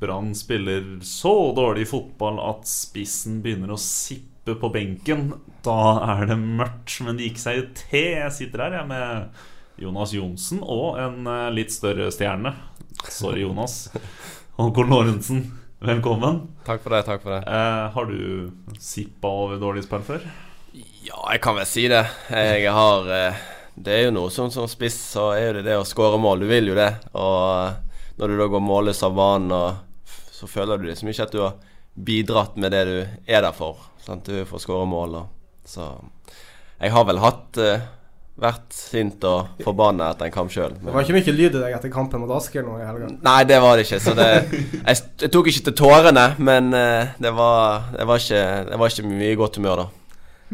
Brann spiller så dårlig fotball at spissen begynner å sippe på benken. Da er det mørkt, men det gikk seg jo til. Jeg sitter her jeg med Jonas Johnsen og en eh, litt større stjerne. Sorry, Jonas. Håkon Lorentzen, velkommen. Takk for det. takk for det Eh, har du sippa over dårlig spill før? Ja, jeg kan vel si det. Jeg har eh, Det er jo noe som, som spiss, så er det det å skåre mål. Du vil jo det. Og eh, når du da går målløs av banen, og så føler du liksom ikke at du har bidratt med det du er der for. Sant? Du får skåre mål. Og, så jeg har vel hatt uh, vært sint og forbanna etter en kamp sjøl. Det var ikke mye lyd i deg etter kampen mot Asker nå i helga. Nei, det var det ikke. Så det, jeg, jeg tok ikke til tårene, men eh, det, var, det, var ikke, det var ikke mye godt humør da.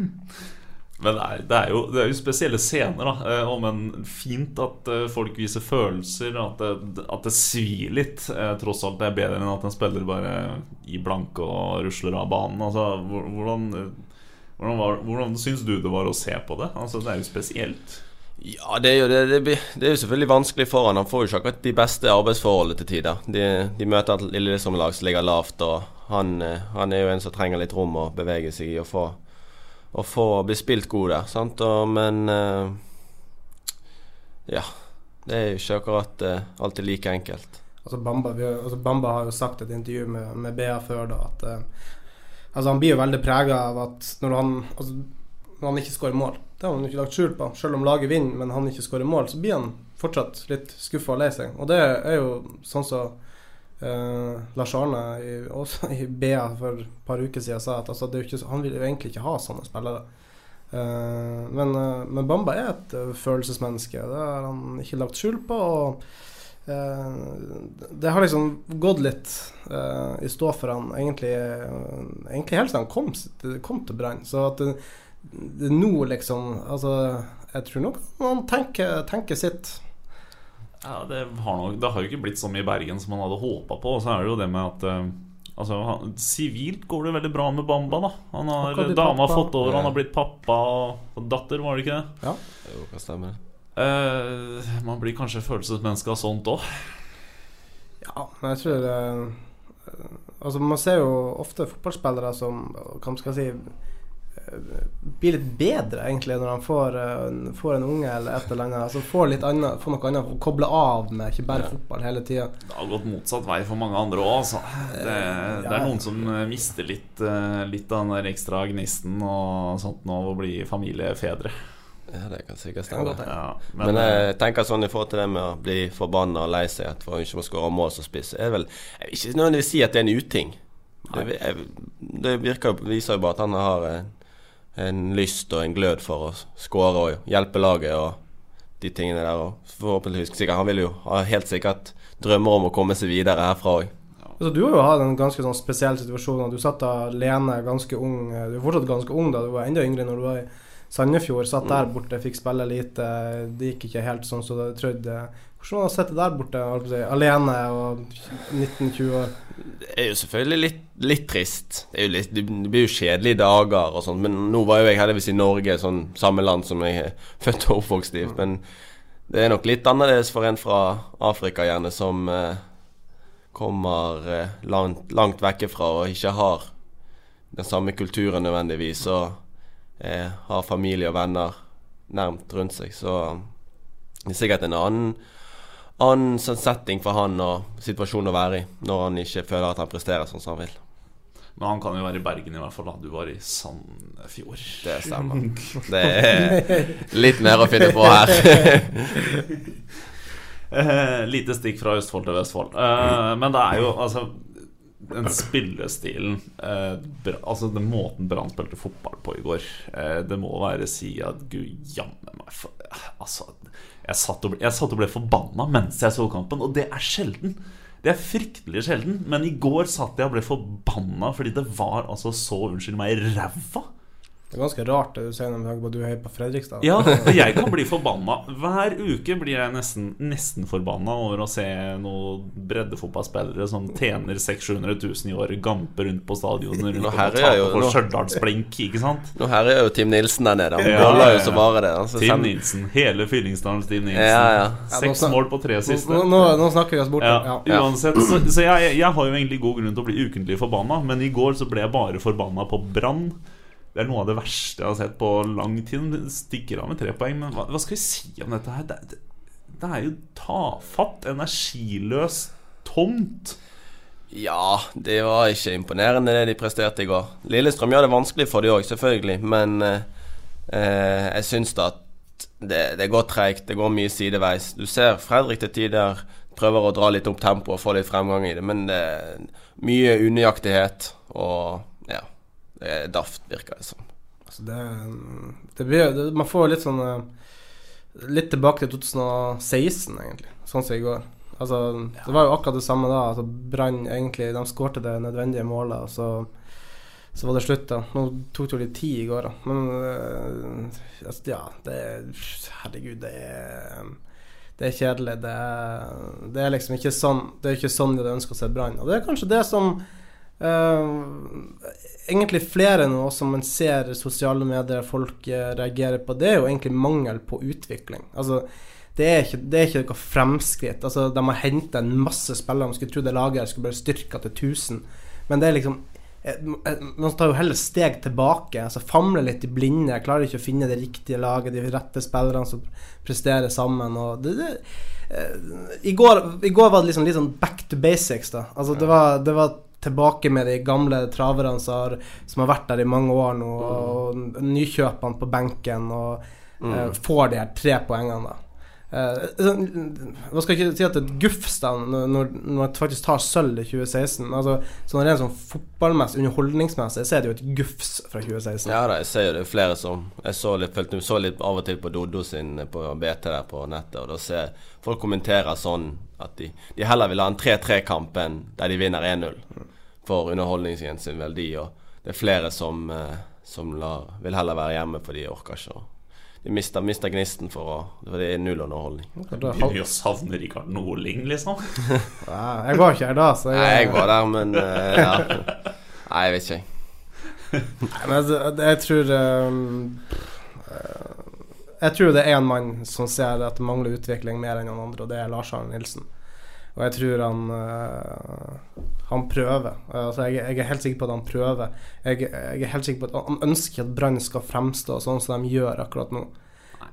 Men er, det er, jo, det er jo spesielle scener, da. Eh, og men fint at eh, folk viser følelser. At det, at det svir litt. Eh, tross alt det er bedre enn at en spiller bare i blanke og rusler av banen. Altså, hvordan, hvordan, var, hvordan syns du det var å se på det? Altså, det er jo spesielt. Ja, det er jo, det, det, det er jo selvfølgelig vanskelig for han. Han får jo ikke akkurat de beste arbeidsforholdene til tider. De, de møter et Lillestrøm-lag som ligger lavt, og han, han er jo en som trenger litt rom å bevege seg i og få, og få bli spilt god der. Sant? Og, men eh, Ja. Det er jo ikke akkurat eh, alltid like enkelt. Altså Bamba, vi, altså Bamba har jo sagt i et intervju med, med BA før da at eh, Altså Han blir jo veldig prega av at når han, altså, når han ikke skårer mål Det har han ikke lagt skjul på. Selv om laget vinner, men han ikke skårer mål, så blir han fortsatt litt skuffa og lei seg. Og det er jo sånn som eh, Lars Arne i, også i BA for et par uker siden sa at altså, ikke, han vil jo egentlig ikke ha sånne spillere. Uh, men, uh, men Bamba er et følelsesmenneske. Det har han ikke lagt skjul på. og det har liksom gått litt i stå for han egentlig, egentlig helt siden han kom, kom til Brann. Så at det, det nå liksom Altså, jeg tror nok han tenker, tenker sitt. Ja, det har, nok, det har jo ikke blitt så mye i Bergen som han hadde håpa på. Og så er det jo det med at eh, Altså, han- Sivilt går det veldig bra med Bamba. da Han har Dama har pappa. fått over, han har blitt pappa og og datter, var det ikke det? Ja, Jo, hva stemmer det? Eh, man blir kanskje følelsesmenneske av sånt òg. Ja, men jeg tror det Altså, man ser jo ofte fotballspillere som Hva skal jeg si eh, blir litt bedre, egentlig, når han får, eh, får en unge eller et eller annet. Altså får litt annet, får noe annet å koble av med, ikke bare fotball hele tida. Det har gått motsatt vei for mange andre òg. Altså. Det, det er noen som eh, mister litt, eh, litt av den der ekstra gnisten og sånt nå av å bli familiefedre. Ja, det kan sikkert Det stemme. Ja, Men, men, jeg tenker sånn i forhold til det med å bli forbanna og lei seg at for ikke må skåre mål som spiss, er vel Jeg vil ikke nødvendigvis si at det er en uting. Det, jeg, det virker, viser jo bare at han har en, lyst og en glød for å skåre og hjelpe laget og de tingene der. Og forhåpentligvis sikkert, Han vil jo ha helt sikkert drømmer om å komme seg videre herfra òg. Altså, du har jo hatt en ganske sånn spesiell situasjon. Du satt alene ganske ung. Du er fortsatt ganske ung da, du var enda yngre når du var i Sandefjord. Satt der borte, fikk spille lite. Det gikk ikke helt sånn som du hadde trodd. Hvordan var det å sitte der borte si, alene og 19-20 år? Det er jo selvfølgelig litt, litt trist. Det, litt, det blir jo kjedelige dager og sånn. Men nå var jo jeg heldigvis i Norge, sånn samme land som jeg er født og oppvokst i. Men det er nok litt annerledes for en fra Afrika, gjerne, som eh, kommer eh, langt, langt vekke fra og ikke har den samme kulturen nødvendigvis. Og eh, har familie og venner nærmt rundt seg. Så det er sikkert en annen annen sånn setting for han og situasjon å være i når han ikke føler at han presterer sånn som han vil. Men han kan jo være i Bergen i hvert fall. da Du var i Sandefjord. Det stemmer. Det er litt mer å finne på her. Eh, lite stikk fra Østfold til Vestfold. Eh, men det er jo altså den spillestilen eh, bra, Altså den måten Brann spilte fotball på i går, eh, det må være si at gud jammen meg for, Altså, jeg satt, og jeg satt og ble forbanna mens jeg så kampen, og det er sjelden. Det er fryktelig sjelden, men i går satt jeg og ble forbanna fordi det var altså så, unnskyld meg, ræva. Det er ganske rart det du sier når at du er på Fredrikstad. Ja, jeg kan bli forbanna. Hver uke blir jeg nesten, nesten forbanna over å se noen breddefotballspillere som tjener 600 000 i året, gampe rundt på stadionet rundt og taper for Stjørdalsblink, ikke sant? Nå her er jo Team Nilsen der nede. Han Ja, boller jo så bare det. Altså, Team Nilsen. Hele Fyllingsdalens Team Nilsen. Ja, ja. Seks mål på tre siste. Nå, nå, nå snakker vi oss bort. Ja, Ja. uansett Så, så jeg, jeg har jo egentlig god grunn til å bli ukentlig forbanna, men i går så ble jeg bare forbanna på Brann. Det er noe av det verste jeg har sett på lang tid. Det Stikker av med tre poeng, men hva, hva skal vi si om dette her? Det, det, det er jo tafatt, energiløs, tomt. Ja, det var ikke imponerende det de presterte i går. Lillestrøm gjør det vanskelig for de òg, selvfølgelig. Men eh, eh, jeg syns da at det, det går treigt. Det går mye sideveis. Du ser Fredrik til tider prøver å dra litt opp tempoet og få litt fremgang i det, men det er mye unøyaktighet og. Daft, virker det som. Altså det, det blir, det, man får litt sånn eh, Litt tilbake til 2016, egentlig, sånn som i går. Altså, Det var jo akkurat det samme da. Altså, Brann egentlig De skårte det nødvendige målet, og så, så var det slutt. da Nå tok det jo litt tid i går, da. Men eh, altså, ja, det er Herregud, det er det er kjedelig. Det er, det er liksom ikke sånn Det er ikke sånn de ønska å se Brann. Og det er kanskje det som Egentlig flere nå som man ser sosiale medier folk eh, reagerer på, det er jo egentlig mangel på utvikling. Altså det er ikke, det er ikke noe fremskritt. Altså, de har henta en masse spillere. Man skulle tro det laget her skulle bare styrka til 1000. Men det er liksom eh, Man tar jo heller steg tilbake. Altså Famler litt i blinde. Jeg klarer ikke å finne det riktige laget, de rette spillerne som presterer sammen. Og det, det, eh, i, går, I går var det liksom litt sånn back to basics. da Altså det var, det var tilbake med de gamle traverne som har, som har vært der i mange år nå, og nykjøpene på benken, og eh, får de her tre poengene, da. Eh, sånn, Man skal ikke si at det er et gufs når, når når man faktisk tar sølv i 2016. Altså, sånn rent sånn fotballmessig, underholdningsmessig, så er det jo et gufs fra 2016. Ja da, jeg ser jo det er flere som Jeg så litt, følte, så litt av og til på Doddo sin på BT der på nettet, og da ser folk kommenterer sånn at de, de heller vil ha en 3-3-kamp enn der de vinner 1-0 for underholdningen sin verdi. Og det er flere som, eh, som lar, vil heller være hjemme for de orker ikke. å de mister, mister gnisten for å det er null underholdning. Da- Begynner vi å savne Rikard Norling, liksom? Ja, jeg var ikke her da, så Nei, jeg var der, men eh, ja. Nei, jeg vet ikke, jeg. Nei, men altså, jeg tror um, Jeg tror det er én mann som ser at det mangler utvikling mer enn han andre, og det er Lars Arne Nilsen. Og jeg tror han eh, Han prøver. Altså, jeg, jeg er helt sikker på at han prøver. Jeg, jeg er helt sikker på at Han ønsker at Brann skal fremstå sånn som de gjør akkurat nå.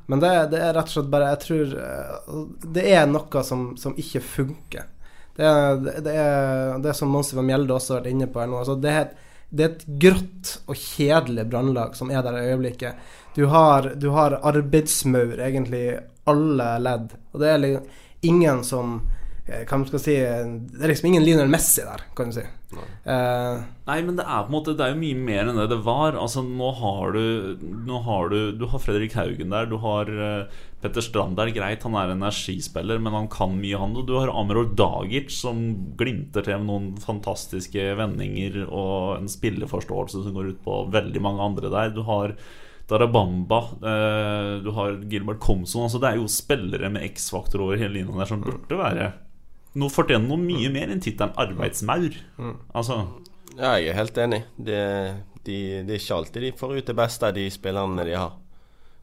Men det, det er rett og slett bare Jeg tror eh, det er noe som, som ikke funker. Det er, det er, det er som Monsi van Mjelde også har vært inne på her nå. Altså det, er, det er et grått og kjedelig brannlag som er der i øyeblikket. Du har, du har arbeidsmaur egentlig i alle ledd. Og det er liksom ingen som eh, Hva man skal si Det er liksom ingen Lionel Messi der, kan du si. Eh, Nei, men det er på en måte Det er jo mye mer enn det det var. Altså Nå har du Nå har du Du har Fredrik Haugen der. Du har uh, Petter Strand der. Greit, han er energispiller, men han kan mye, han. Og du har Amror Dagic, som glimter til med noen fantastiske vendinger og en spilleforståelse som går ut på veldig mange andre der. Du har Darabamba, eh, du har Gilbert Comson Altså Det er jo spillere med X-faktor over hele linja der som burde være Nå fortjener noe mye mer enn tittelen arbeidsmaur. Altså Ja, jeg er helt enig. Det, de, det er ikke alltid de får ut det beste av de spillerne de har.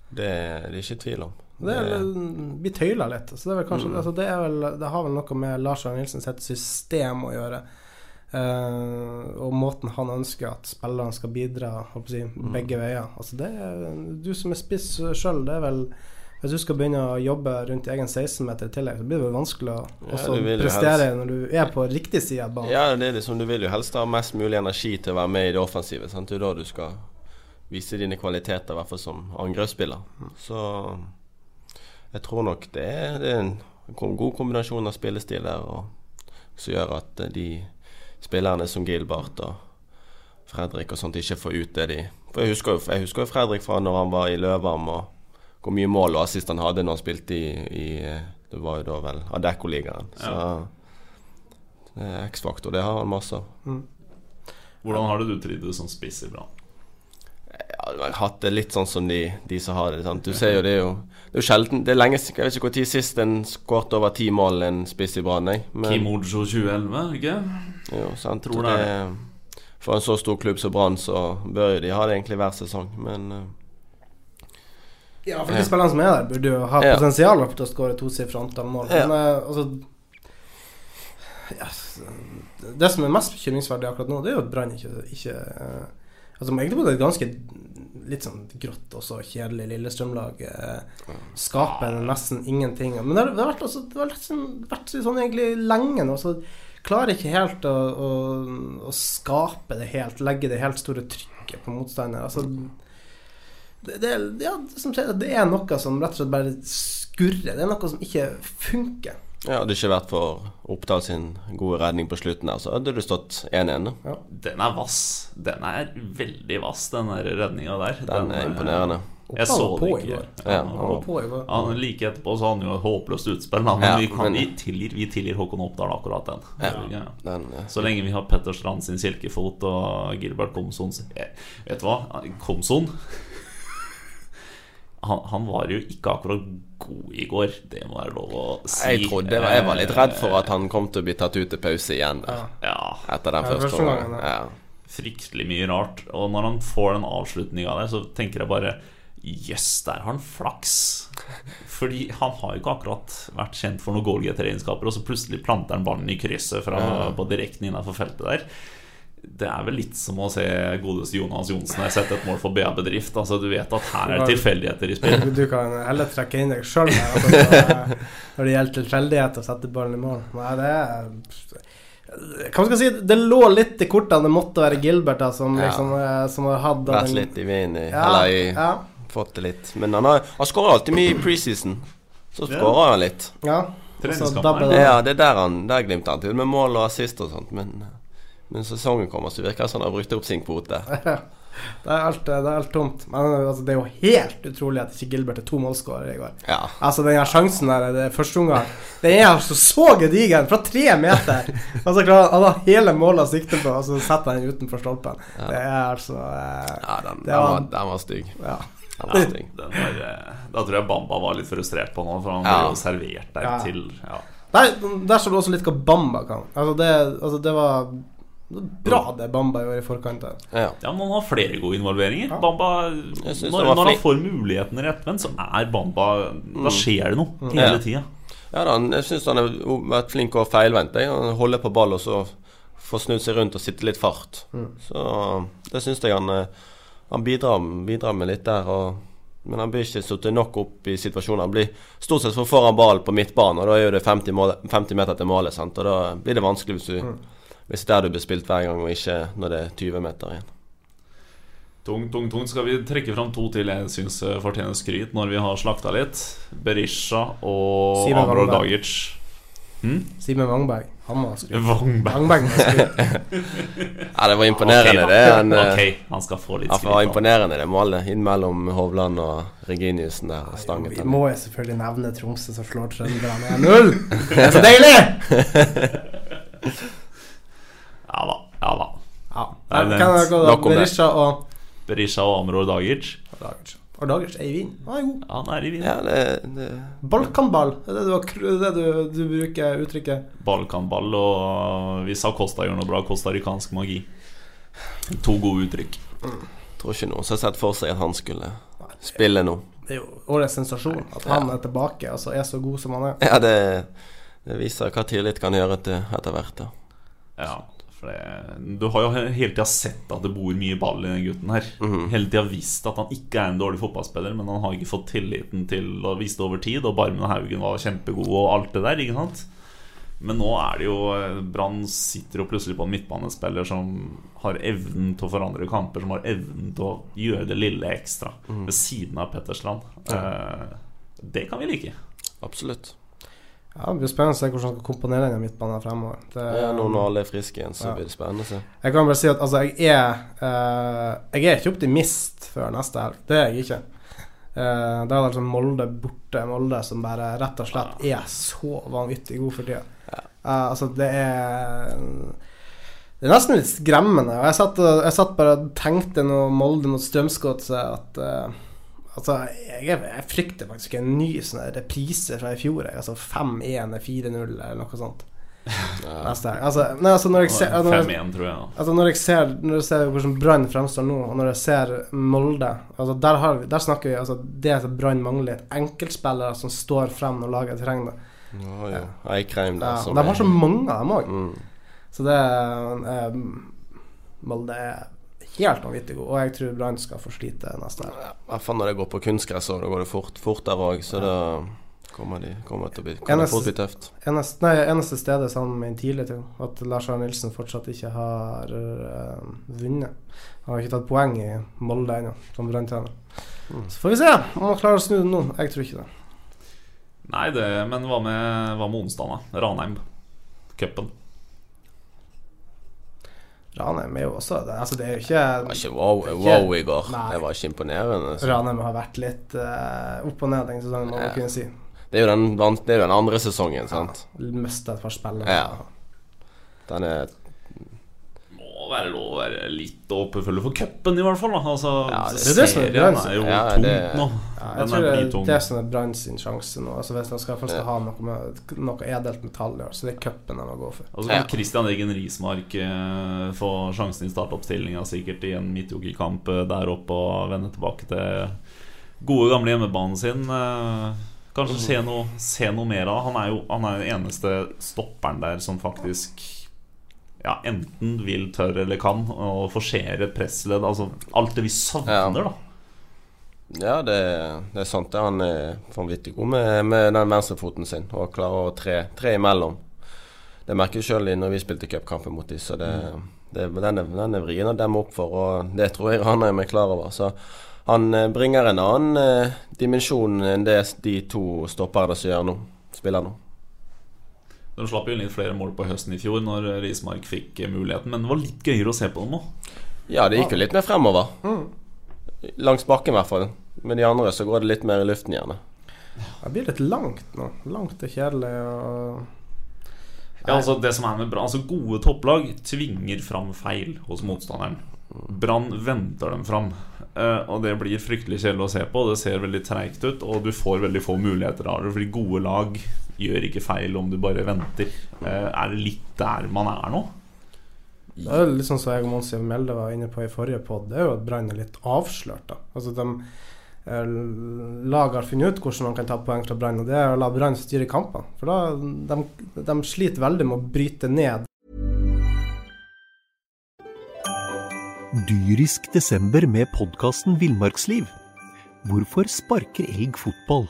Det, det er ikke tvil om. Det er, vi tøyler litt. Så det, er vel kanskje, altså det, er vel, det har vel noe med Lars Arne Nilsen sitt system å gjøre. Eh, og måten han ønsker at spillerne skal bidra si, begge veier. Altså det er, du som er spiss sjøl, det er vel Hvis du skal begynne å jobbe rundt egen 16-meter i tillegg, så blir det vel vanskelig å Ja, prestere helst- når du er på riktig side av banen. Ja, det er liksom, du vil jo helst ha mest mulig energi til å være med i det offensive. Sant? Det er da du skal vise dine kvaliteter, i hvert fall som angrepsspiller. Så jeg tror nok det er, det er en god kombinasjon av spillestiler og, som gjør at eh, de spillerne som Gilbert og Fredrik og sånt ikke får ut det de For jeg husker jo, jeg husker jo Fredrik fra når han var i Løvam og hvor mye mål og assist han hadde når han spilte i, i Det var jo da vel Adecco-ligaen. Så det er X-faktor, det har han masse av. Hvordan har det du trivdes som spiss i Brann? Ja, jeg har hatt det litt sånn som de, de som har det. Sant? Du ser jo det er jo Det er jo sjelden Det er lenge siden Jeg vet ikke når sist en skåret over ti mål en spiss i Brann. Kim Ojo 2011, ikke? Jo, sant. Tror det det. For en så stor klubb som Brann, så bør jo de ha det egentlig hver sesong, men eh, Ja, for de spillerne som er der, burde jo ha Ja. potensial til å skåre tosifra antall mål. Ja. Men eh, altså Yes. Det som er mest bekymringsverdig akkurat nå, det er jo at Brann ikke, ikke eh, Altså Egentlig på det ganske litt sånn grått og så kjedelig Lillestrøm-lag eh, skaper nesten ingenting. Men det har, det har vært, altså, det har vært, sånn, vært sånn egentlig lenge nå. Så klarer ikke helt å, å, å skape det helt, legge det helt store trykket på motstander. Altså det, det, ja, som sier, det er noe som rett og slett bare skurrer. Det er noe som ikke funker. ja, hadde det ikke vært for Oppdal sin gode redning på slutten her, så hadde du stått 1-1. Ja. Den er vass. Den er veldig vass, den redninga der. Den er imponerende. Jeg så det ikke. går. Ja, Han var på han, like etterpå så hadde han jo et håpløst utspill, men Ja, vi, kan, men- vi, tilgir, vi tilgir Håkon Oppdal akkurat den. Ja. Den, Så lenge vi har Petter Strand sin silkefot og Gilbert Komson eh, Vet du hva? Komson han, han var jo ikke akkurat god i går, det må være lov å si. jeg trodde Jeg var litt redd for at han kom til å bli tatt ut til pause igjen der, Ja, etter den Ja, første første gangen, omgangen. Ja. fryktelig mye rart. Og når han får den avslutninga der, så tenker jeg bare Jøss, der har han flaks. Fordi han har jo ikke akkurat vært kjent for noen goalgetter-egenskaper, og så plutselig planter han ballen i krysset fra, på direkten innenfor feltet der. Det er vel litt som å se godeste Jonas Johnsen har sett et mål for BA Bedrift. Altså, du vet at her er det tilfeldigheter i spill. Du kan heller trekke inn deg sjøl altså, når det gjelder tilfeldighet å sette ballen i mål. Nei, det er Hva skal jeg si? Det lå litt i kortene. Det måtte være Gilbert da, som, Ja. liksom, eh, som hatt Vært litt i vinden, Ja, eller i ja. Fått det litt. Men han, har, han skårer alltid mye i preseason. Så skårer han litt. ja. Treningskampen. Ja, det er der han Der glimter han til med mål og assist og sånt, men men sesongen kommer, så virker det som han har brukt opp sin kvote. Det er alt, det er alt tomt. Men altså, det er jo helt utrolig at ikke Gilbert er to målskårere i går. Ja. Altså Den her sjansen der det er første omgang Den er altså så gedigen, fra tre meter! altså så klarer han har hele målet å sikte på, og så setter han den utenfor stolpen. Det er altså eh, Ja, den, den, var- var, den var stygg. Ja. Den var. Eh, da tror jeg Bamba var litt frustrert på nå, for han Ja. ble jo servert der Ja. til ja. Der, der så du også litt hva Bamba kan. Altså Det, altså det var bra det Bamba gjorde i forkant der. Ja. Ja, men han har flere gode involveringer. Bamba, når, når han får muligheten mulighetene rettvendt, så er Bamba Da skjer det noe hele Ja. tida. Ja da, jeg syns han har vært flink og feilvendt. Han holder på ball og så får snudd seg rundt og sitte litt fart. Så det syns jeg han eh, Han bidrar, bidrar med litt der. Og, men han blir ikke satt nok opp i situasjoner. Han blir stort sett for foran ball på midtbanen, og da er jo det 50, mål, 50 meter til målet. Sant? Og da blir det vanskelig hvis, du, hvis det er der du blir spilt hver gang, og ikke når det er 20 meter igjen. Tung, tung, tung. Skal vi trekke fram to til jeg syns fortjener skryt når vi har slakta litt? Berisha og Amro Dagic. Dagic. Simen Wangberg. Han må ha. Ja, det var imponerende, okay, det. Han, okay. Han skal få litt Ja, det var skryt. da. imponerende det målet inn mellom Hovland og Reginiussen der. Stanget Vi må jo selvfølgelig nevne Tromsø som slår Trønderne 1-0. Det er så deilig! Ja da. ja da Ja. Kan det. Berisha og Berisha og Amror Dagic. Dagic. Og dagers er i Wien. Han er god. Ja, han er i Wien. Ja, det, det Balkanball. Er det du, det er det du, du bruker uttrykket. Balkanball og hvis Costa gjør noe bra, costaricansk magi. To gode uttrykk. tror ikke noen som har sett for seg at han skulle spille nå. Det er jo årets sensasjon at han er tilbake og så er så god som han er. Ja, det, det viser hva tillit kan gjøre til etter hvert. da. Ja, For det, du har jo hele tida sett at det bor mye ball i den gutten her. Hele tida visst at han ikke er en dårlig fotballspiller, men han har ikke fått tilliten til å vise det over tid. Og Barmen og Haugen var kjempegod og alt det der, ikke sant? Men nå er det jo Brann sitter jo plutselig på en midtbanespiller som har evnen til å forandre kamper, som har evnen til å gjøre det lille ekstra ved siden av Petterstrand. Ja. det kan vi like. Absolutt. Ja, Det blir spennende å se hvordan han skal komponere den midtbanen fremover. Det, Ja, nå når alle er friske igjen, så Ja. blir det spennende å se. Jeg kan bare si at altså, jeg er uh, Jeg er ikke optimist før neste helg. Det er jeg ikke. Uh, da er det altså Molde borte. Molde som bare rett og slett er så vanvittig god for tida. Eh, altså, det er Det er nesten litt skremmende. Jeg satt, jeg satt bare og tenkte når Molde mot Strømsgodset at eh, Altså, jeg, jeg frykter faktisk en ny sånn reprise fra i fjor. jeg. Altså 5-1 4-0 eller noe sånt. Neste helg. Altså, nei, altså når jeg ser når jeg- tror jeg. Altså når jeg ser, når jeg ser hvordan Brann fremstår nå, og når jeg ser Molde altså der, har vi, der snakker vi altså Det som Brann mangler, enkeltspillere som står frem når laget trenger det. Ja, ja. Eikrheim der Ja, de har så mange av dem òg. Mm. Så det er Molde er helt vanvittig god, og jeg tror Brann skal få slite neste år. I hvert fall når det går på kunstgress, så går det fort, fortere òg, så da kommer de kommer til å bli, kan Eneste- fort bli tøft. Eneste, nei, eneste stedet sammen med Intile ting, at Lars Arne Nilsen fortsatt ikke har uh, vunnet. Han har ikke tatt poeng i Molde ennå, som Brann-trener. Så får vi se om han klarer å snu det nå. Jeg tror ikke det. Nei, det, men hva med, hva med onsdagen, da? Ranheim. Cupen. Ranheim er jo også det, altså det er jo ikke Det var ikke ikke wow, er wow i går. Nei. Det var ikke imponerende. Så. Ranheim har vært litt uh, opp og ned den sesongen, må man kunne si. Det er jo den, det er jo den andre sesongen, sant. Mista et par spillere. Ja. Den er være lov å være litt åpenfølge for cupen, i hvert fall. Da. Altså, Ja, det- det er det som er Brann. er jo Ja, tung det- nå. Ja, jeg tror er det er det som er Brann sin sjanse nå. Altså Hvis de skal først ha noe, med, noe edelt metall i år, så det er cupen de må gå for. Og så kan Ja. Christian Egen Rismark eh, få sjansen i startoppstillinga sikkert i en midtjokerkamp eh, der oppe og vende tilbake til gode, gamle hjemmebanen sin. Eh, kanskje se noe, se noe mer av Han er jo han er den eneste stopperen der som faktisk ja, enten vil, tør eller kan å forsere et pressledd. Altså alt det vi savner, Ja. da. Ja, det, det er sant. Han er vanvittig god med, med den venstrefoten sin og klarer å tre, tre imellom. Det merker vi sjøl når vi spilte cupkampen mot dem, så det, det, den, er, den er vrien å demme opp for, og det tror jeg han er klar over. Så han eh, bringer en annen eh, dimensjon enn det de to stopperne som gjør nå, spiller nå. De slapp jo litt flere mål på høsten i fjor når Rismark fikk eh, muligheten, men det var litt gøyere å se på dem òg. Ja, det gikk jo litt mer fremover. Mm. Langs bakken, i hvert fall. Med de andre så går det litt mer i luften, gjerne. Det blir litt langt nå. Langt og kjedelig og Ja, altså det som er med Brann Altså Gode topplag tvinger fram feil hos motstanderen. Brann venter dem fram. Eh, og det blir fryktelig kjedelig å se på. Det ser veldig treigt ut, og du får veldig få muligheter av det. Fordi gode lag gjør ikke feil om du bare venter. Eh, er det litt der man er nå? Det er litt sånn som jeg og Monsi Melde var inne på i forrige pod, det er jo at Brann er litt avslørt. da Altså de eh, Lag har funnet ut hvordan man kan ta poeng fra Brann, og det er å la Brann styre kampene. For da de, de sliter veldig med å bryte ned Dyrisk desember med podkasten Villmarksliv. Hvorfor sparker elg fotball?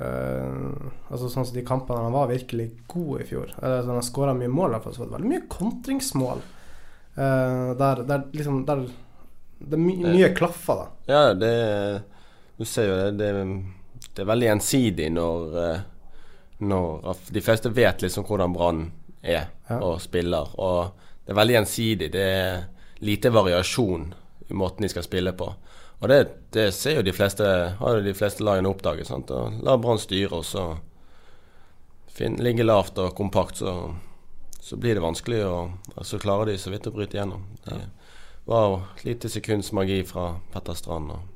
eh, Altså sånn som de kampene han var virkelig god i fjor Eller Han skåra mye mål, fall, så var det veldig mye kontringsmål. Uh, der, der liksom der, Det er my mye klaffer, da. Ja, det Du ser jo det. Det, det er veldig gjensidig når, eh, når De fleste vet liksom hvordan Brann er Ja. og spiller. Og det er veldig gjensidig. Det er lite variasjon i måten de skal spille på. Og det, det ser jo de fleste har jo de fleste lagene oppdaget. Sant? Og la Brann styre, og så fin, ligge lavt og kompakt, så, så blir det vanskelig, og, og så klarer de så vidt å bryte gjennom. Det var jo et lite sekunds magi fra Petter Strand. Og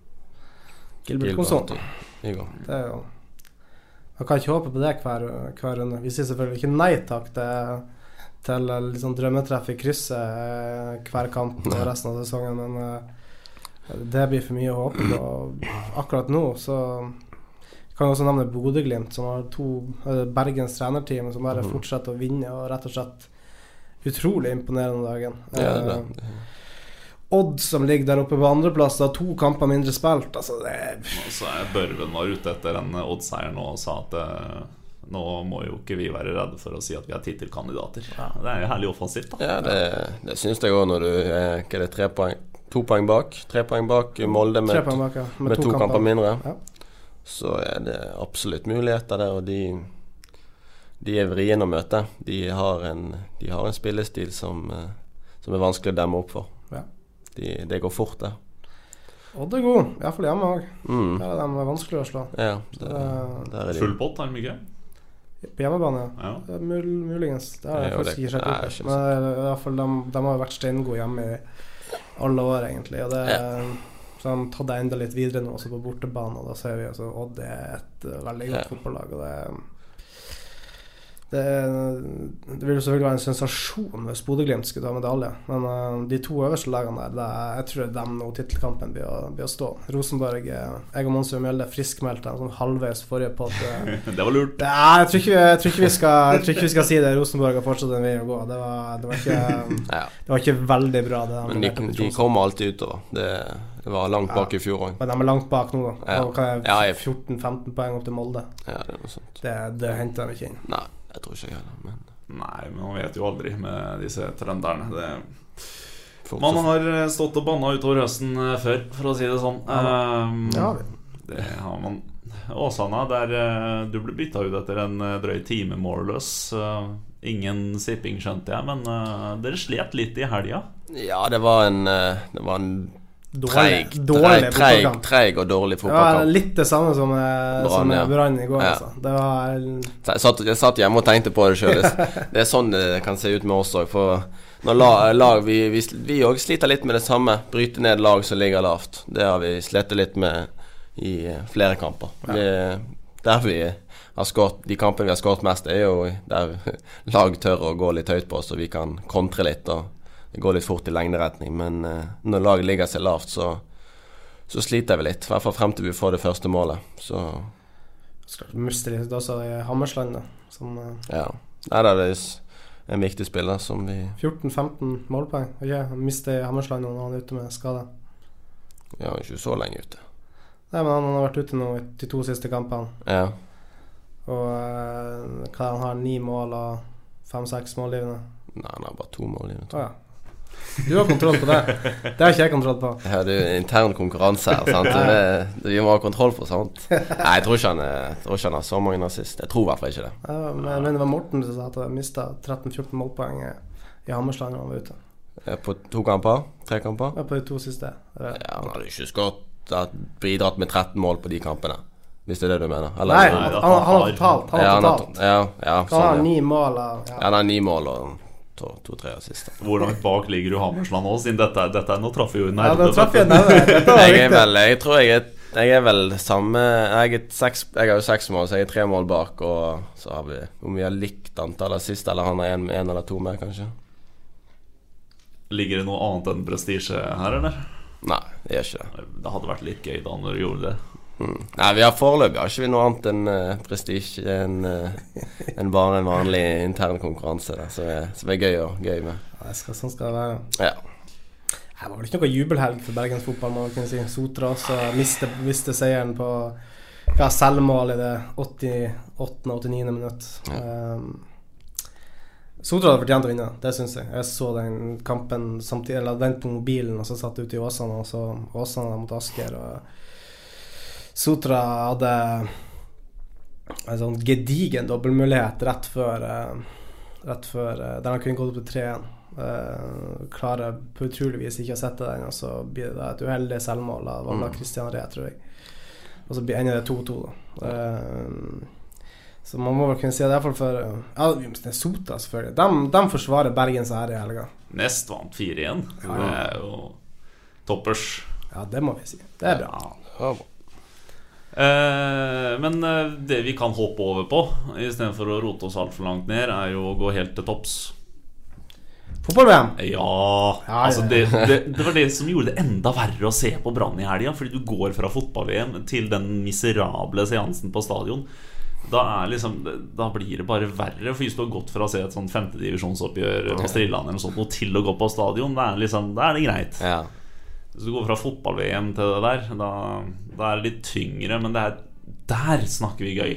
Gilbert Gilbert, I går. Det er jo Man kan ikke håpe på det hver, hver runde. Vi sier selvfølgelig ikke nei takk til, til litt sånn drømmetreff i krysset eh, hver kamp og resten av sesongen, men eh, det blir for mye å håpe på. Akkurat nå så kan jeg også nevne Bodø-Glimt, som har to eh, Bergens trenerteam som bare Mhm. fortsetter å vinne og rett og slett utrolig imponerende dagen. Ja, det, Eh, Odd som ligger der oppe på andreplass, har to kamper mindre spilt. Altså, det er Og så er Børven var ute etter en Odd-seier nå og sa at eh, nå må jo ikke vi være redde for å si at vi er tittelkandidater. Det er jo herlig offensivt, da. ja, det, det syns jeg òg når du er Hva er det, tre poeng? To poeng bak? Tre poeng bak Molde med, bak, ja. med to, kamper mindre. Ja. Så er det absolutt muligheter der, og de De er vriene å møte. De har en, de har en spillestil som, eh, som er vanskelig å demme opp for. Ja. De, det går fort, det. Odd er god, iallfall hjemme òg. Mm. Der er de vanskelig å slå. Ja, det, Eh, der er de. Full pott, har de ikke? På hjemmebane, ja. Ja. Mul muligens. Det har jeg faktisk ikke ikke Men i hvert fall, de, de har jo vært steingode hjemme i alle år, egentlig. Og det Så sånn, tar det enda litt videre nå, også på bortebane. Og da ser vi altså Odd er et eh, veldig godt Ja. fotballag. Og det det, det vil jo selvfølgelig være en sensasjon hvis Bodø-Glimt skulle ta medalje, men uh, de to øverste lagene der, det, jeg tror det er dem nå tittelkampen blir å, blir å stå. Rosenborg eh, Jeg og Monsrud Mjelde friskmeldte dem sånn halvveis forrige på at Det var lurt. Det, jeg tror, ikke, vi- jeg, tror ikke vi skal, jeg tror ikke vi skal si det. Rosenborg har fortsatt en vei å gå. Det var, det var, ikke, det var ikke veldig bra. Det Men de, de kommer alltid utover. Det, det var langt bak i fjor òg. Men de er langt bak nå, da. Ja. Ja, jeg- 14-15 poeng opp til Molde. Ja, det sånt. Det, det henter de ikke inn. Nei, jeg tror ikke jeg heller, men Nei, men man vet jo aldri med disse trønderne. Det Man har stått og banna utover høsten eh, før, for å si det sånn. Um, Det har vi. Det har man. Åsane, der eh, du ble bytta ut etter en eh, drøy time. Eh, ingen sipping, skjønte jeg, men eh, dere slet litt i helga. Ja, det var en eh, Det var en Dårlig, treig, dårlig treig, treig, fotballkamp. og dårlig Ja, litt det samme som, eh, Brann, ja. I går, Ja. altså. Det var Jeg satt, jeg satt hjemme og tenkte på det sjøl. Det er sånn det kan se ut med oss òg. Vi òg vi, vi også sliter litt med det samme. Bryte ned lag som ligger lavt. Det har vi slitt litt med i eh, flere kamper. Vi, der vi har skårt De kampene vi har skåret mest, er jo der lag tør å gå litt høyt på oss, og vi kan kontre litt. Og det går litt fort i lengderetning. Men eh, når laget ligger seg lavt, så, så sliter vi litt. I hvert fall frem til vi får det første målet. Så Skal miste litt også i Hammersland, da. Som eh, Ja. Nei, det er en viktig spiller som vi 14-15 målpoeng. Okay, han mister Hammersland når han er ute med skade. Ja, ikke så lenge ute. Nei, men han har vært ute nå de to siste kampene. Ja. Og eh, hva han har ni mål og fem-seks målgivende. Nei, han har bare to målgivende. i det. Ja. Du har kontroll på det. Det har ikke jeg kontroll på. Ja, det er jo intern konkurranse her, sant. Det, vi må ha kontroll på sånt. Nei, jeg tror ikke han, jeg tror ikke han har så mange nazister Jeg tror i hvert fall ikke det. Ja, men mener det var Morten som sa at han mista 13-14 målpoeng i i da han var ute. På to kamper? Tre kamper? Ja, på de to siste. Ja, han hadde ikke skått bidratt med 13 mål på de kampene. Hvis det er det du mener? Nei, han, Nei, da, han, han har har- totalt. Ja, han har, ja, ja, sånn, ja. ni mål ja, ja. han har ni mål og to-tre assister. assist. Hvor langt bak ligger du Hammersland nå? Siden dette, dette er, nå traff vi jo i ja, nerve. traff jeg er tror jeg er jeg er vel samme Jeg, er seks, jeg har jo seks mål, så jeg er tre mål bak. Og så har vi Om vi har likt antall assist, eller han har en, en eller to mer, kanskje? Ligger det noe annet enn prestisje her, eller? Nei, det gjør ikke det. Det hadde vært litt gøy da når du gjorde det. Mm. Nei, vi har foreløpig har ikke vi noe annet enn uh, prestisje enn uh, en bare en vanlig intern konkurranse der, som er, som er gøy, og, gøy med. Ja, skal, sånn skal det være. Ja. Det var vel ikke noe jubelhelg for bergensfotball, må man kunne si. Sotra også miste, miste seieren på ja, selvmål i det 88.-89. minutt. Um, Sotra hadde fortjent å vinne, det syns jeg. Jeg så den kampen samtidig, eller den på mobilen, og så satt jeg ute i Åsane, og så Åsane mot Asker. Og Sotra hadde en sånn gedigen dobbeltmulighet rett før eh, Rett før eh, Der han kunne gått opp til 3-1. Uh, klarer på utrolig vis ikke å sette den, og så blir det et uheldig selvmål av Valla Christian Ree, tror jeg. Og så ender det 2-2, da. Eh, så man må vel kunne si det, iallfall for Ja, det er Sota, selvfølgelig. De, de forsvarer Bergens ære i helga. Nest vant 4-1. Ja, Det er jo toppers. Ja, det må vi si. Det er bra. Ja, Eh, men eh, det vi kan hoppe over på, istedenfor å rote oss altfor langt ned, er jo å gå helt til topps. Fotball-VM. Ja, Ja, altså det, det, det var det som gjorde det enda verre å se på Brann i helga. Fordi du går fra fotball-VM til den miserable seansen på stadion. Da, er liksom, da blir det bare verre. For hvis du har gått fra å se et sånn femtedivisjonsoppgjør på Strilleland eller sånt, og til å gå på stadion, da er, liksom, da er det greit. Ja. Hvis du går fra fotball-VM til det der, da, da er det litt tyngre. Men det er, der snakker vi gøy.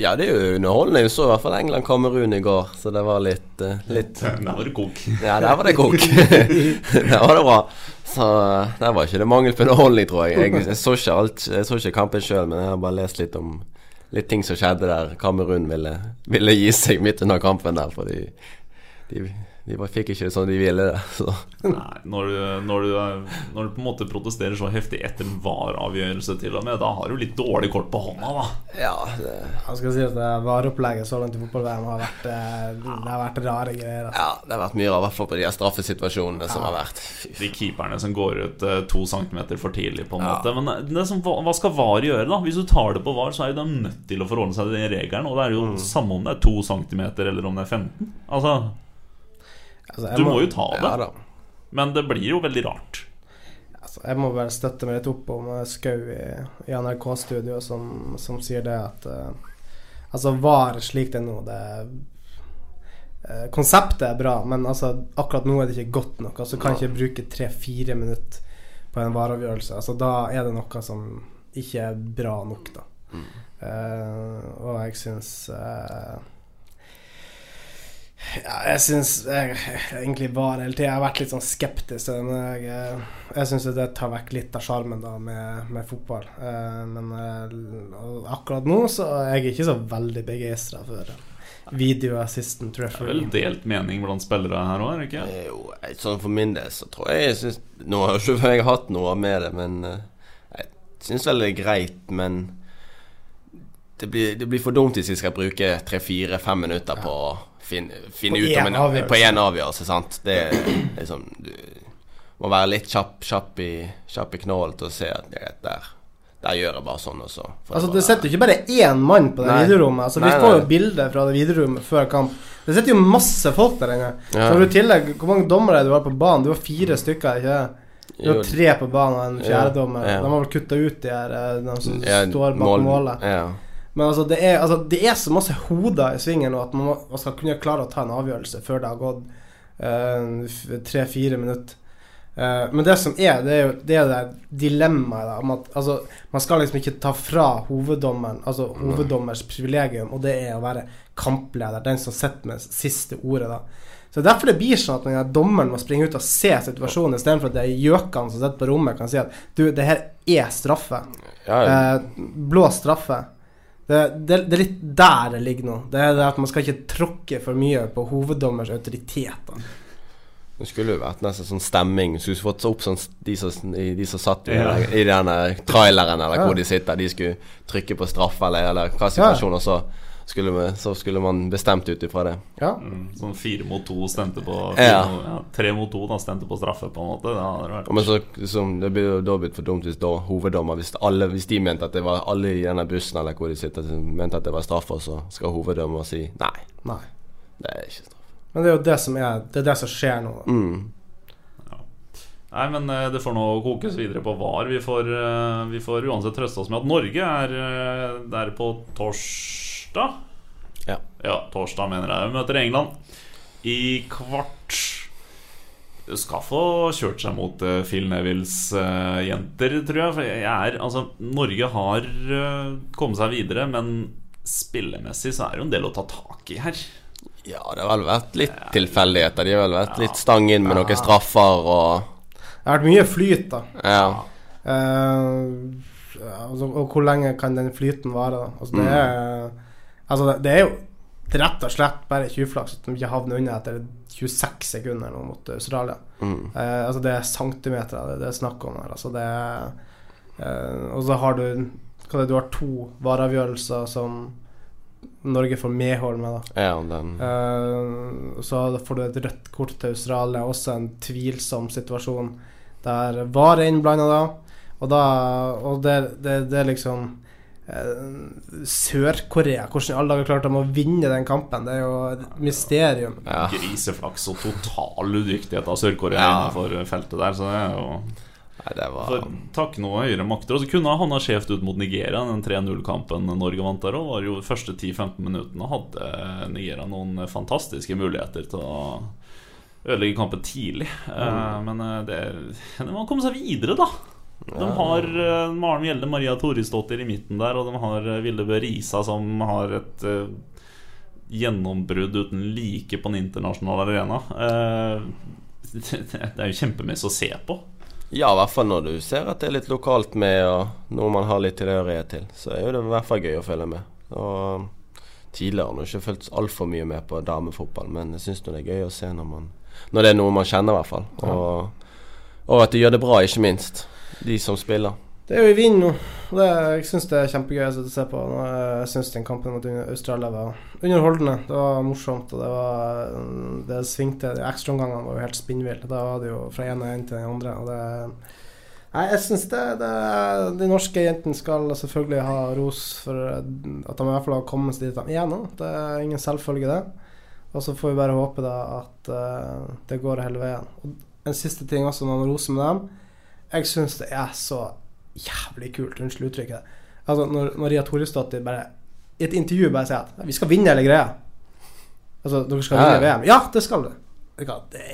ja, det er jo underholdende. Vi så i hvert fall England-Kamerun i går, så det var litt, eh, litt Der var det kok. Ja, der var det kok. der var det bra. Så eh, der var ikke det mangel på underholdning, tror jeg. Jeg, jeg, så, ikke alt, jeg så ikke kampen sjøl, men jeg har bare lest litt om litt ting som skjedde der. Kamerun ville, ville gi seg midt under kampen der, fordi de, de bare fikk ikke det som de ville. det, Så. Nei, når du, når, du, når du på en måte protesterer så heftig etter en VAR-avgjørelse, til og med, da har du litt dårlig kort på hånda, da. Ja, det, Jeg skal si at VAR-opplegget så langt i fotball-VM har vært eh, Det har vært rare greier. Altså. ja, det har vært mye, i hvert fall på de her straffesituasjonene som har vært. De keeperne som går ut eh, to centimeter for tidlig, på en måte. Men eh, det som, hva skal VAR gjøre, da? Hvis du tar det på VAR, så er jo de nødt til å forholde seg til den regelen. Og det er jo samme om det er to centimeter eller om det er 15. Altså, Altså, du må jo ta det. Ja. Men det blir jo veldig rart. Altså, jeg må vel støtte meg litt opp om eh, Skau i, i NRK-studio, som, som sier det at uh, Altså, VAR slik det er nå, det uh, Konseptet er bra, men altså, akkurat nå er det ikke godt nok. Altså, kan ikke bruke tre-fire minutter på en VAR-avgjørelse. Altså, da er det noe som ikke er bra nok, da. Eh, og jeg syns eh, ja, jeg syns jeg, egentlig var hele tida Jeg har vært litt sånn skeptisk til det. Men jeg, eh, jeg syns det tar vekk litt av sjarmen med, med fotball. Eh, men eh, akkurat nå så er jeg ikke så veldig begeistra for videoassistent Det er vel delt mening blant spillere her òg, er det ikke? Jo, sånn for min del så tror jeg jeg synes, Nå har jeg ikke jeg hatt noe med det, men jeg syns vel det er greit, men det blir, det blir for dumt hvis jeg skal bruke tre-fire-fem minutter på å finne, finne ut om en avgjørelse. På én avgjørelse, sant. Det er liksom Du må være litt kjapp, kjapp, i, kjapp i knålen til å se at ja, der, der gjør jeg bare sånn, og så Altså Det bare- sitter jo ikke bare én mann på det videorommet. Altså Nei, Vi får jo bilde bilder fra det videorommet før kamp. Det sitter jo masse folk der inne. Ja. Så i tillegg Hvor mange dommere du har på banen? Du har fire stykker, ikke det? Du har tre på banen og en fjerdedommer. Ja, ja. De har vel kutta ut de her eh, De som ja, står bak mål- målet. Ja. Men altså det, er, altså, det er så masse hoder i svingen og at man, må, man skal kunne klare å ta en avgjørelse før det har gått eh, tre-fire minutter. Uh, men det som er, det er jo det, er det dilemmaet om at altså, man skal liksom ikke ta fra hoveddommeren Altså hoveddommers privilegium, og det er å være kampleder, den som sitter med siste ordet, da. Så Derfor det blir sånn at den dommeren må springe ut og se situasjonen, istedenfor at det er gjøkene som sitter på rommet, kan si at du, det her er straffe. Ja, Eh, blå straffe. Det, det, det er litt der det ligger nå. Det er det at Man skal ikke tråkke for mye på hoveddommers autoritet. Det skulle jo vært nesten sånn stemming. Du skulle fått opp sånn de som, de som satt i, Ja. i den traileren, eller Ja. hvor de sitter. De skulle trykke på straffe, eller, eller hva situasjonen, og så skulle, vi, så skulle man bestemt ut ifra det. Ja. Mm, Sånn fire mot to stemte på Ja. fire mot- ja, Tre mot to da stemte på straffe, på en måte. Det hadde vært Men så, liksom, det blir jo da blitt for dumt hvis da hoveddommer Hvis, alle, hvis de mente at det var alle i denne bussen eller hvor de sitter, mente at det var straffe, og så skal hoveddommer si nei, Nei. det er ikke straff. Men det er jo det som er Det er det som skjer nå. Mm. Nei, men eh, det får nå kokes videre på VAR. Vi får, eh, vi får uansett trøste oss med at Norge er eh, der på torsdag. Ja. Ja, torsdag mener jeg. Vi møter England i kvart. Skal få kjørt seg mot eh, Phil Nevilles uh, jenter, tror jeg. For jeg er Altså, Norge har uh, kommet seg videre, men spillemessig så er det jo en del å ta tak i her. Ja, det har vel vært litt tilfeldigheter. De har vel vært litt stang inn med noen straffer og Det har vært mye flyt, da. Ja. Uh, altså, og hvor lenge kan den flyten vare, da? Altså, det er Altså, det, det er jo rett og slett bare tjuvflaks at de ikke havner unna etter 26 sekunder nå mot Australia. Mm. Eh, altså, det er centimeter det, det er snakk om her. Altså, det er eh, Og så har du hva det, Du har to vareavgjørelser som Norge får medhold med, da. Ja, den Eh, så får du et rødt kort til Australia, også en tvilsom situasjon der VAR er innblanda da. Og, da, og det, det, det er liksom Sør-Korea. Hvordan i alle dager klarte de å vinne den kampen? Det er jo et mysterium. Ja. Griseflaks og total udyktighet av Sør-Korea Ja. innenfor feltet der. Så det er jo Nei, det var For takk noe høyere makter. Og så kunne han ha skjevt ut mot Nigeria. Den 3-0-kampen Norge vant der òg, var jo de første 10-15 minuttene hadde Nigeria noen fantastiske muligheter til å ødelegge kampen tidlig. Mm. men eh, det Man kom seg videre, da. De har Maren Gjelde Maria Torisdottir i midten der, og de har uh, Vilde Bø Risa som har et uh, gjennombrudd uten like på den internasjonale arena. Uh, det, det er jo kjempemessig å se på. Ja, i hvert fall når du ser at det er litt lokalt med, og noe man har litt tilhørighet til. Så er jo det i hvert fall gøy å følge med. Og tidligere har jeg ikke fulgt altfor mye med på damefotball, men jeg syns det er gøy å se når, man, når det er noe man kjenner, i hvert fall. Og, og at de gjør det bra, ikke minst. De som spiller. Det er jo i vind nå. Det, jeg syns det er kjempegøy å se på. Jeg syns den kampen mot Australia var underholdende. Det var morsomt, og det var Det svingte. De ekstraomgangene var jo helt spinnville. Da var det jo fra ene enden til den andre. Og det Nei, jeg syns det, det De norske jentene skal selvfølgelig ha ros for at de i hvert fall har kommet seg dit de er nå. Det er ingen selvfølge, det. Og så får vi bare håpe da at eh, det går hele veien. Og en siste ting også, når man roser med dem. Jeg syns det er så jævlig kult, unnskyld uttrykket. Altså Når Maria Toresdottir bare i et intervju bare sier at vi skal vinne hele greia. Altså, dere skal vinne ja. VM. Ja, det skal dere. Det,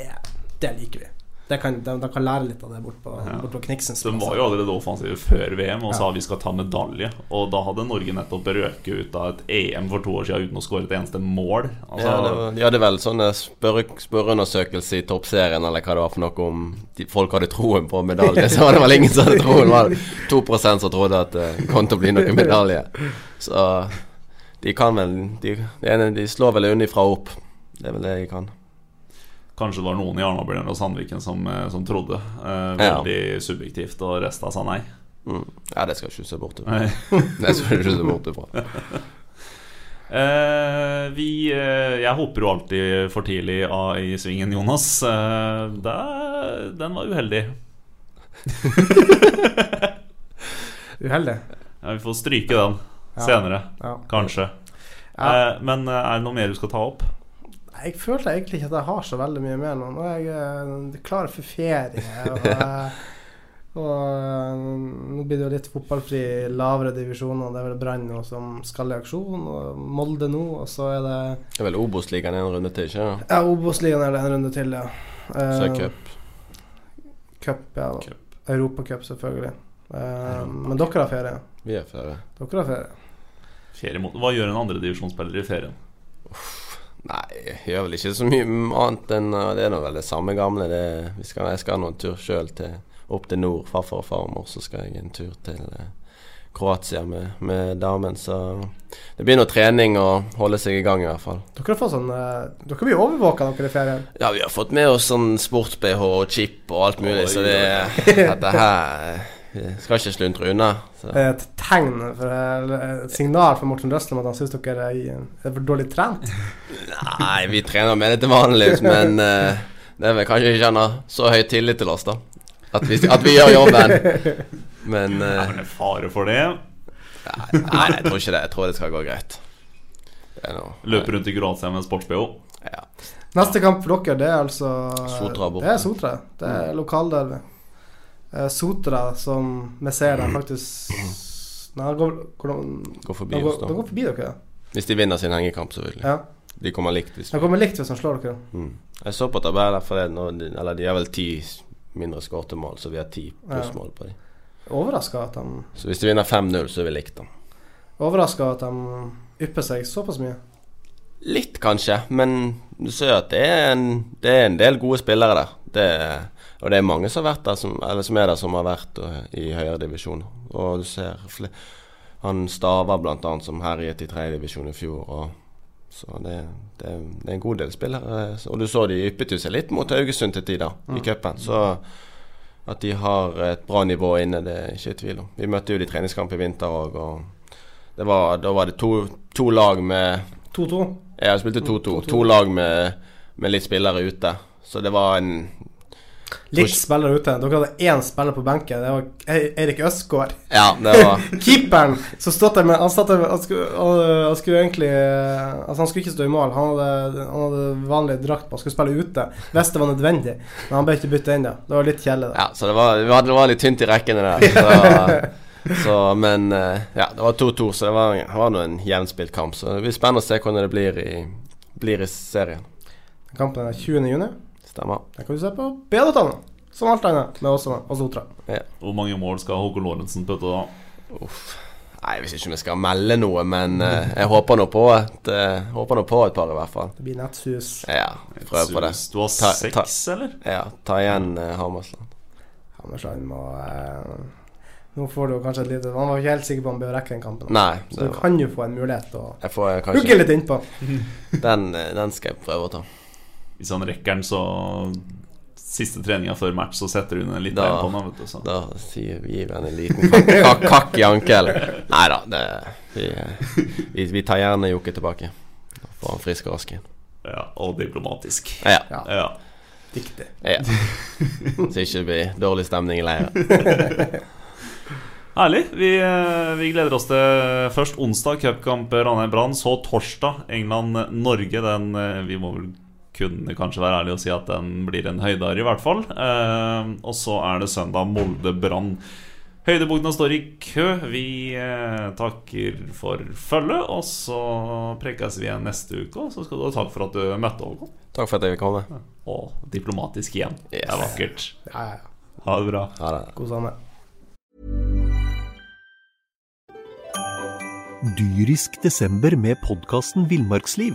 det liker vi. Det kan, de, de kan lære litt av det bort på, bort på Kniksen. De var jo allerede offensive før VM og sa vi skal ta medalje. Og da hadde Norge nettopp røket ut av et EM for to år siden uten å skåre et eneste mål. Altså, Ja, var, de hadde vel sånne spørreundersøkelse i toppserien eller hva det var for noe om de, folk hadde troen på medalje. Så var det vel ingen som hadde troen. Det var 2 som trodde at det kom til å bli noen medalje. Så de kan vel De, de slår vel unnifra opp. Det er vel det de kan. Kanskje det var noen i Arna-Bjørn og Sandviken som, eh, som trodde. Eh, Ja. veldig subjektivt, og resten sa nei. Mm. Ja, det skal du ikke se bort ifra. Det skal du ikke se bort ifra. Eh, vi, eh, jeg hopper jo alltid for tidlig av i svingen, Jonas. Eh, der, den var uheldig. Uheldig. Ja, vi får stryke den Ja. senere, Ja. kanskje. Ja. Eh, men er det noe mer du skal ta opp? Jeg føler egentlig ikke at jeg har så veldig mye mer nå. Nå er jeg eh, klar for ferie. Og, eh, og eh, nå blir det jo litt fotballfri i lavere divisjoner. Det er vel Brann nå som skal i aksjon, og Molde nå. Og så er det Det er vel Obos-ligaen en runde til, ikke? Ja, Obos-ligaen er det en runde til, ja. Så er cup. Cup, ja. Cup. Europacup, selvfølgelig. Eh, men dere har ferie. Vi er ferie. Dere har ferie. Ferie mot, hva gjør en andredivisjonsspiller i ferien? Nei, jeg gjør vel ikke så mye annet enn uh, Det er nå vel det samme gamle. Det, vi skal, jeg skal nå en tur sjøl opp til nord. Farfar og farmor. Så skal jeg en tur til eh, Kroatia med, med damen. Så det blir noe trening og holde seg i gang, i hvert fall. Dere har fått sånn eh, Dere blir overvåka dere i ferien. Ja, vi har fått med oss sånn sports-BH og chip og alt mulig, Oi, så det, dette her eh, skal ikke sluntre unna. Så. Er et tegn, for, eller et signal for Morten Røsland at han syns dere er, er for dårlig trent. Nei, vi trener med det til vanlig, men uh, det er vel kanskje ikke han har så høy tillit til oss, da. At vi, at vi gjør jobben. Men uh, Er det fare for det? nei, nei, jeg tror ikke det. Jeg tror det skal gå greit. Løpe rundt i Kroatia med en sports-BH? Ja. Neste kamp for dere, det er altså Sotra borte. Det er Sotra. Det er lokalderby. Eh, Sotra, som vi ser der faktisk Nei, går, går, de- forbi oss går, oss, de da. går forbi dere. Hvis de vinner sin hengekamp, selvfølgelig. Ja. De kommer likt. Hvis De kommer likt hvis han slår dere. mm. Jeg så på tabellen, forleden, eller de har vel ti mindre skårte mål, så vi har ti plussmål på dem. Overraska at de Så hvis de vinner 5-0, så er vi likt, da. Overraska at de ypper seg såpass mye. Litt, kanskje, men du ser at det er en, det er en del gode spillere der. Det, og det er mange som har vært der som, eller som er der som har vært uh, i høyere divisjon. Og du ser han staver blant annet som herjet i tredje divisjon i fjor. Og, så det, det, det er en god del spillere. Og du så de yppet seg litt mot Haugesund til tider i cupen. Så at de har et bra nivå inne, det er ikke i tvil om. Vi møtte jo de i treningskamp i vinter òg, og det var, da var det to, to lag med 2-2. Ja, jeg spilte 2-2. To lag med, med litt spillere ute. Så det var en Litt spillere ute. Dere hadde én spiller på benken. Det var Eirik Østgaard. Ja, det var Keeperen som stod der med Han, stod der, han, skulle, han, skulle egentlig eh, Altså Han skulle ikke stå i mål. Han hadde, han hadde vanlig drakt på. Han skulle spille ute hvis det var nødvendig. Men han ble ikke bytta inn, da. Det var litt kjedelig. Ja, så det var, det var litt tynt i rekkene der. Så, så, men eh, ja, det var 2-2, så det var, var nå en jevnspilt kamp. Så det blir spennende å se hvordan det blir i, blir i serien. Kampen er 20. Stemmer. Den kan du se på BA.no. Som alt annet med oss og Sotra. Hvor mange mål skal Håkon Lorentzen putte da? Uff. Nei, Hvis ikke vi skal melde noe, men uh, jeg håper nå på et uh, Håper nå på et par, i hvert fall. Det blir nettsus. Ja, prøv på det. Du har Ta- ta- seks, eller? Ja, ta igjen uh, Hammersland. Hammersland må Nå får du kanskje et lite Han var ikke helt sikker på om han bør rekke den kampen. Nei, Så du du kan jo få en mulighet til å hugge litt innpå. den, den skal jeg prøve å ta. Hvis han rekker den, så Siste treninga før match, så setter hun en liten Da- en på den. du, så. Da sier vi gir vi henne en liten kakk, kakk, i ankelen. Nei da, det vi, vi, vi tar gjerne Jokke tilbake. Da får han frisk og rask igjen. Ja, og diplomatisk. Ja. Ja. Ja. Diktig. ja. Så ikke det blir dårlig stemning i leiren. Herlig. Vi, eh, vi gleder oss til først onsdag cupkamp Ranheim-Brann, så torsdag England-Norge. Den eh, Vi må vel kunne kanskje være ærlig og si at den blir en høydare, i hvert fall. Eh, og så er det søndag Molde-Brann. Høydepunktene står i kø. Vi eh, takker for følget, og så prekes vi igjen neste uke. Og så skal du ha takk for at du møtte Håkon. Takk for at jeg fikk komme. Og diplomatisk igjen. Det er vakkert. Ja, ja, ja. Ha det bra. Ha det. God sommer. Dyrisk desember med podkasten Villmarksliv.